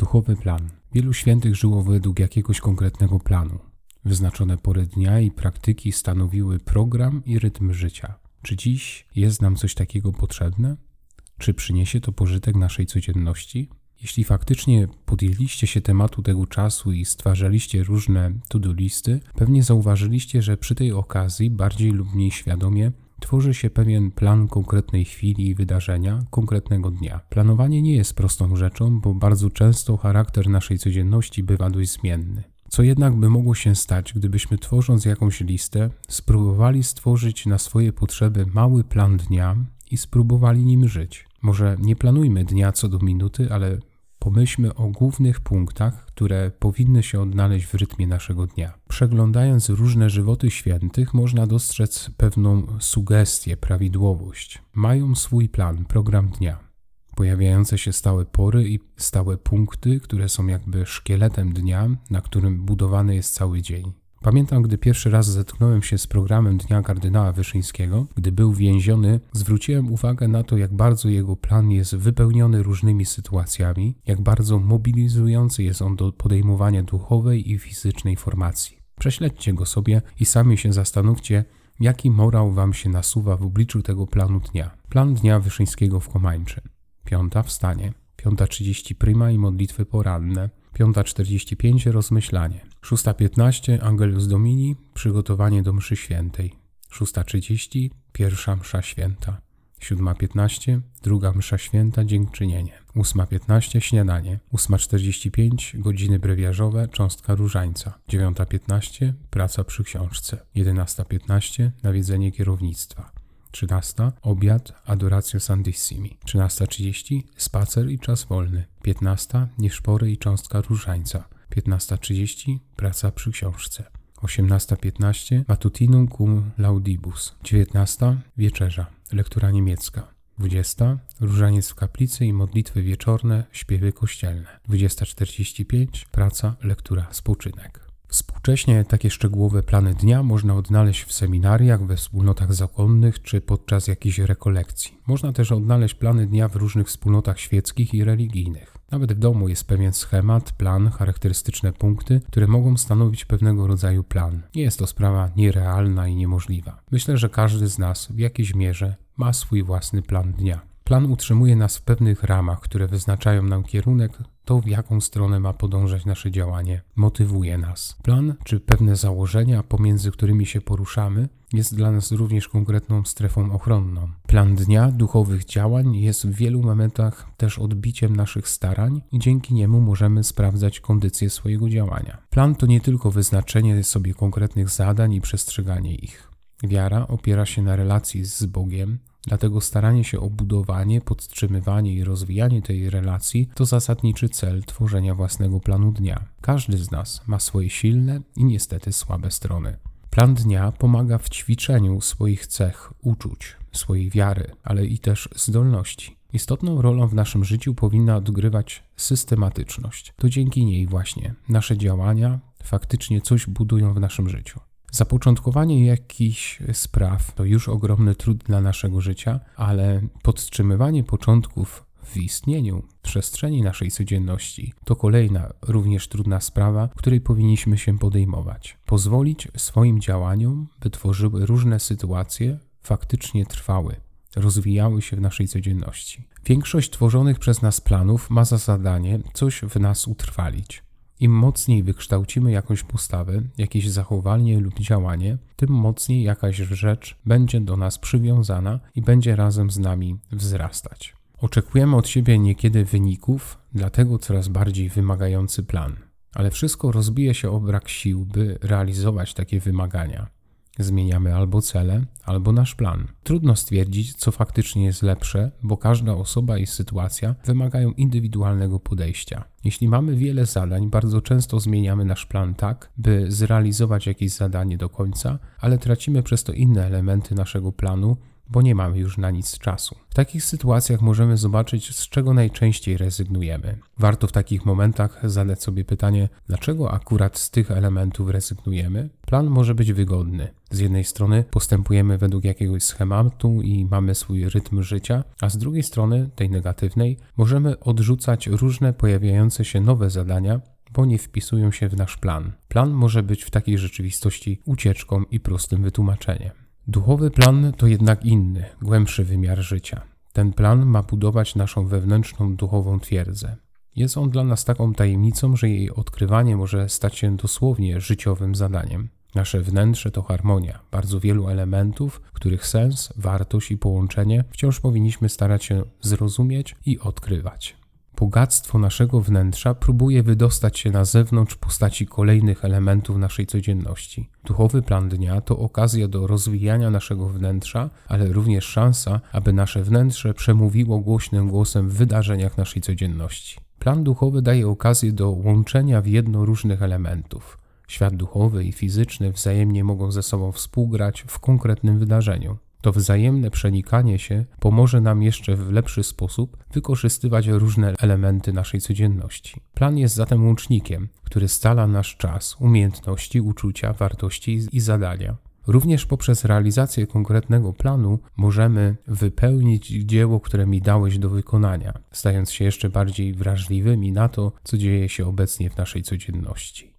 Duchowy plan. Wielu świętych żyło według jakiegoś konkretnego planu. Wyznaczone pory dnia i praktyki stanowiły program i rytm życia. Czy dziś jest nam coś takiego potrzebne? Czy przyniesie to pożytek naszej codzienności? Jeśli faktycznie podjęliście się tematu tego czasu i stwarzaliście różne to-do listy, pewnie zauważyliście, że przy tej okazji bardziej lub mniej świadomie tworzy się pewien plan konkretnej chwili i wydarzenia, konkretnego dnia. Planowanie nie jest prostą rzeczą, bo bardzo często charakter naszej codzienności bywa dość zmienny. Co jednak by mogło się stać, gdybyśmy tworząc jakąś listę, spróbowali stworzyć na swoje potrzeby mały plan dnia i spróbowali nim żyć? Może nie planujmy dnia co do minuty, ale Pomyślmy o głównych punktach, które powinny się odnaleźć w rytmie naszego dnia. Przeglądając różne żywoty świętych, można dostrzec pewną sugestię, prawidłowość. Mają swój plan, program dnia. Pojawiające się stałe pory i stałe punkty, które są jakby szkieletem dnia, na którym budowany jest cały dzień. Pamiętam, gdy pierwszy raz zetknąłem się z programem Dnia Kardynała Wyszyńskiego, gdy był więziony, zwróciłem uwagę na to, jak bardzo jego plan jest wypełniony różnymi sytuacjami, jak bardzo mobilizujący jest on do podejmowania duchowej i fizycznej formacji. Prześledźcie go sobie i sami się zastanówcie, jaki morał wam się nasuwa w obliczu tego planu dnia. Plan Dnia Wyszyńskiego w Komańczy. Piąta wstanie. Piąta trzydzieści prima i modlitwy poranne. 5.45 rozmyślanie. 6.15 Angelus Domini przygotowanie do mszy świętej. 6.30 pierwsza msza święta. 7.15 druga msza święta dziękczynienie. 8.15 śniadanie. 8.45 godziny brewiarzowe cząstka różańca. 9.15 praca przy książce. 11.15 nawiedzenie kierownictwa. 13. Obiad, Adoratio Santissimi. 13.30. Spacer i czas wolny. 15. Nieszpory i cząstka różańca. 15.30. Praca przy książce. 18.15. Matutinum cum laudibus. 19. Wieczerza. Lektura niemiecka. 20. Różaniec w kaplicy i modlitwy wieczorne, śpiewy kościelne. 20.45. Praca, lektura, spoczynek. Współcześnie takie szczegółowe plany dnia można odnaleźć w seminariach, we wspólnotach zakonnych czy podczas jakichś rekolekcji. Można też odnaleźć plany dnia w różnych wspólnotach świeckich i religijnych. Nawet w domu jest pewien schemat, plan, charakterystyczne punkty, które mogą stanowić pewnego rodzaju plan. Nie jest to sprawa nierealna i niemożliwa. Myślę, że każdy z nas w jakiejś mierze ma swój własny plan dnia. Plan utrzymuje nas w pewnych ramach, które wyznaczają nam kierunek, to w jaką stronę ma podążać nasze działanie, motywuje nas. Plan czy pewne założenia, pomiędzy którymi się poruszamy, jest dla nas również konkretną strefą ochronną. Plan dnia duchowych działań jest w wielu momentach też odbiciem naszych starań i dzięki niemu możemy sprawdzać kondycję swojego działania. Plan to nie tylko wyznaczenie sobie konkretnych zadań i przestrzeganie ich. Wiara opiera się na relacji z Bogiem, Dlatego staranie się o budowanie, podtrzymywanie i rozwijanie tej relacji to zasadniczy cel tworzenia własnego planu dnia. Każdy z nas ma swoje silne i niestety słabe strony. Plan dnia pomaga w ćwiczeniu swoich cech, uczuć, swojej wiary, ale i też zdolności. Istotną rolą w naszym życiu powinna odgrywać systematyczność. To dzięki niej właśnie nasze działania faktycznie coś budują w naszym życiu. Zapoczątkowanie jakichś spraw to już ogromny trud dla naszego życia, ale podtrzymywanie początków w istnieniu przestrzeni naszej codzienności to kolejna, również trudna sprawa, której powinniśmy się podejmować. Pozwolić swoim działaniom, by tworzyły różne sytuacje, faktycznie trwały, rozwijały się w naszej codzienności. Większość tworzonych przez nas planów ma za zadanie coś w nas utrwalić. Im mocniej wykształcimy jakąś postawę, jakieś zachowanie lub działanie, tym mocniej jakaś rzecz będzie do nas przywiązana i będzie razem z nami wzrastać. Oczekujemy od siebie niekiedy wyników, dlatego coraz bardziej wymagający plan. Ale wszystko rozbije się o brak sił, by realizować takie wymagania. Zmieniamy albo cele, albo nasz plan. Trudno stwierdzić, co faktycznie jest lepsze, bo każda osoba i sytuacja wymagają indywidualnego podejścia. Jeśli mamy wiele zadań, bardzo często zmieniamy nasz plan tak, by zrealizować jakieś zadanie do końca, ale tracimy przez to inne elementy naszego planu, bo nie mamy już na nic czasu. W takich sytuacjach możemy zobaczyć, z czego najczęściej rezygnujemy. Warto w takich momentach zadać sobie pytanie, dlaczego akurat z tych elementów rezygnujemy? Plan może być wygodny. Z jednej strony postępujemy według jakiegoś schematu i mamy swój rytm życia, a z drugiej strony, tej negatywnej, możemy odrzucać różne pojawiające się nowe zadania, bo nie wpisują się w nasz plan. Plan może być w takiej rzeczywistości ucieczką i prostym wytłumaczeniem. Duchowy plan to jednak inny, głębszy wymiar życia. Ten plan ma budować naszą wewnętrzną duchową twierdzę. Jest on dla nas taką tajemnicą, że jej odkrywanie może stać się dosłownie życiowym zadaniem. Nasze wnętrze to harmonia bardzo wielu elementów, których sens, wartość i połączenie wciąż powinniśmy starać się zrozumieć i odkrywać bogactwo naszego wnętrza próbuje wydostać się na zewnątrz w postaci kolejnych elementów naszej codzienności. Duchowy plan dnia to okazja do rozwijania naszego wnętrza, ale również szansa, aby nasze wnętrze przemówiło głośnym głosem w wydarzeniach naszej codzienności. Plan duchowy daje okazję do łączenia w jedno różnych elementów. Świat duchowy i fizyczny wzajemnie mogą ze sobą współgrać w konkretnym wydarzeniu. To wzajemne przenikanie się pomoże nam jeszcze w lepszy sposób wykorzystywać różne elementy naszej codzienności. Plan jest zatem łącznikiem, który stala nasz czas, umiejętności, uczucia, wartości i zadania. Również poprzez realizację konkretnego planu możemy wypełnić dzieło, które mi dałeś do wykonania, stając się jeszcze bardziej wrażliwymi na to, co dzieje się obecnie w naszej codzienności.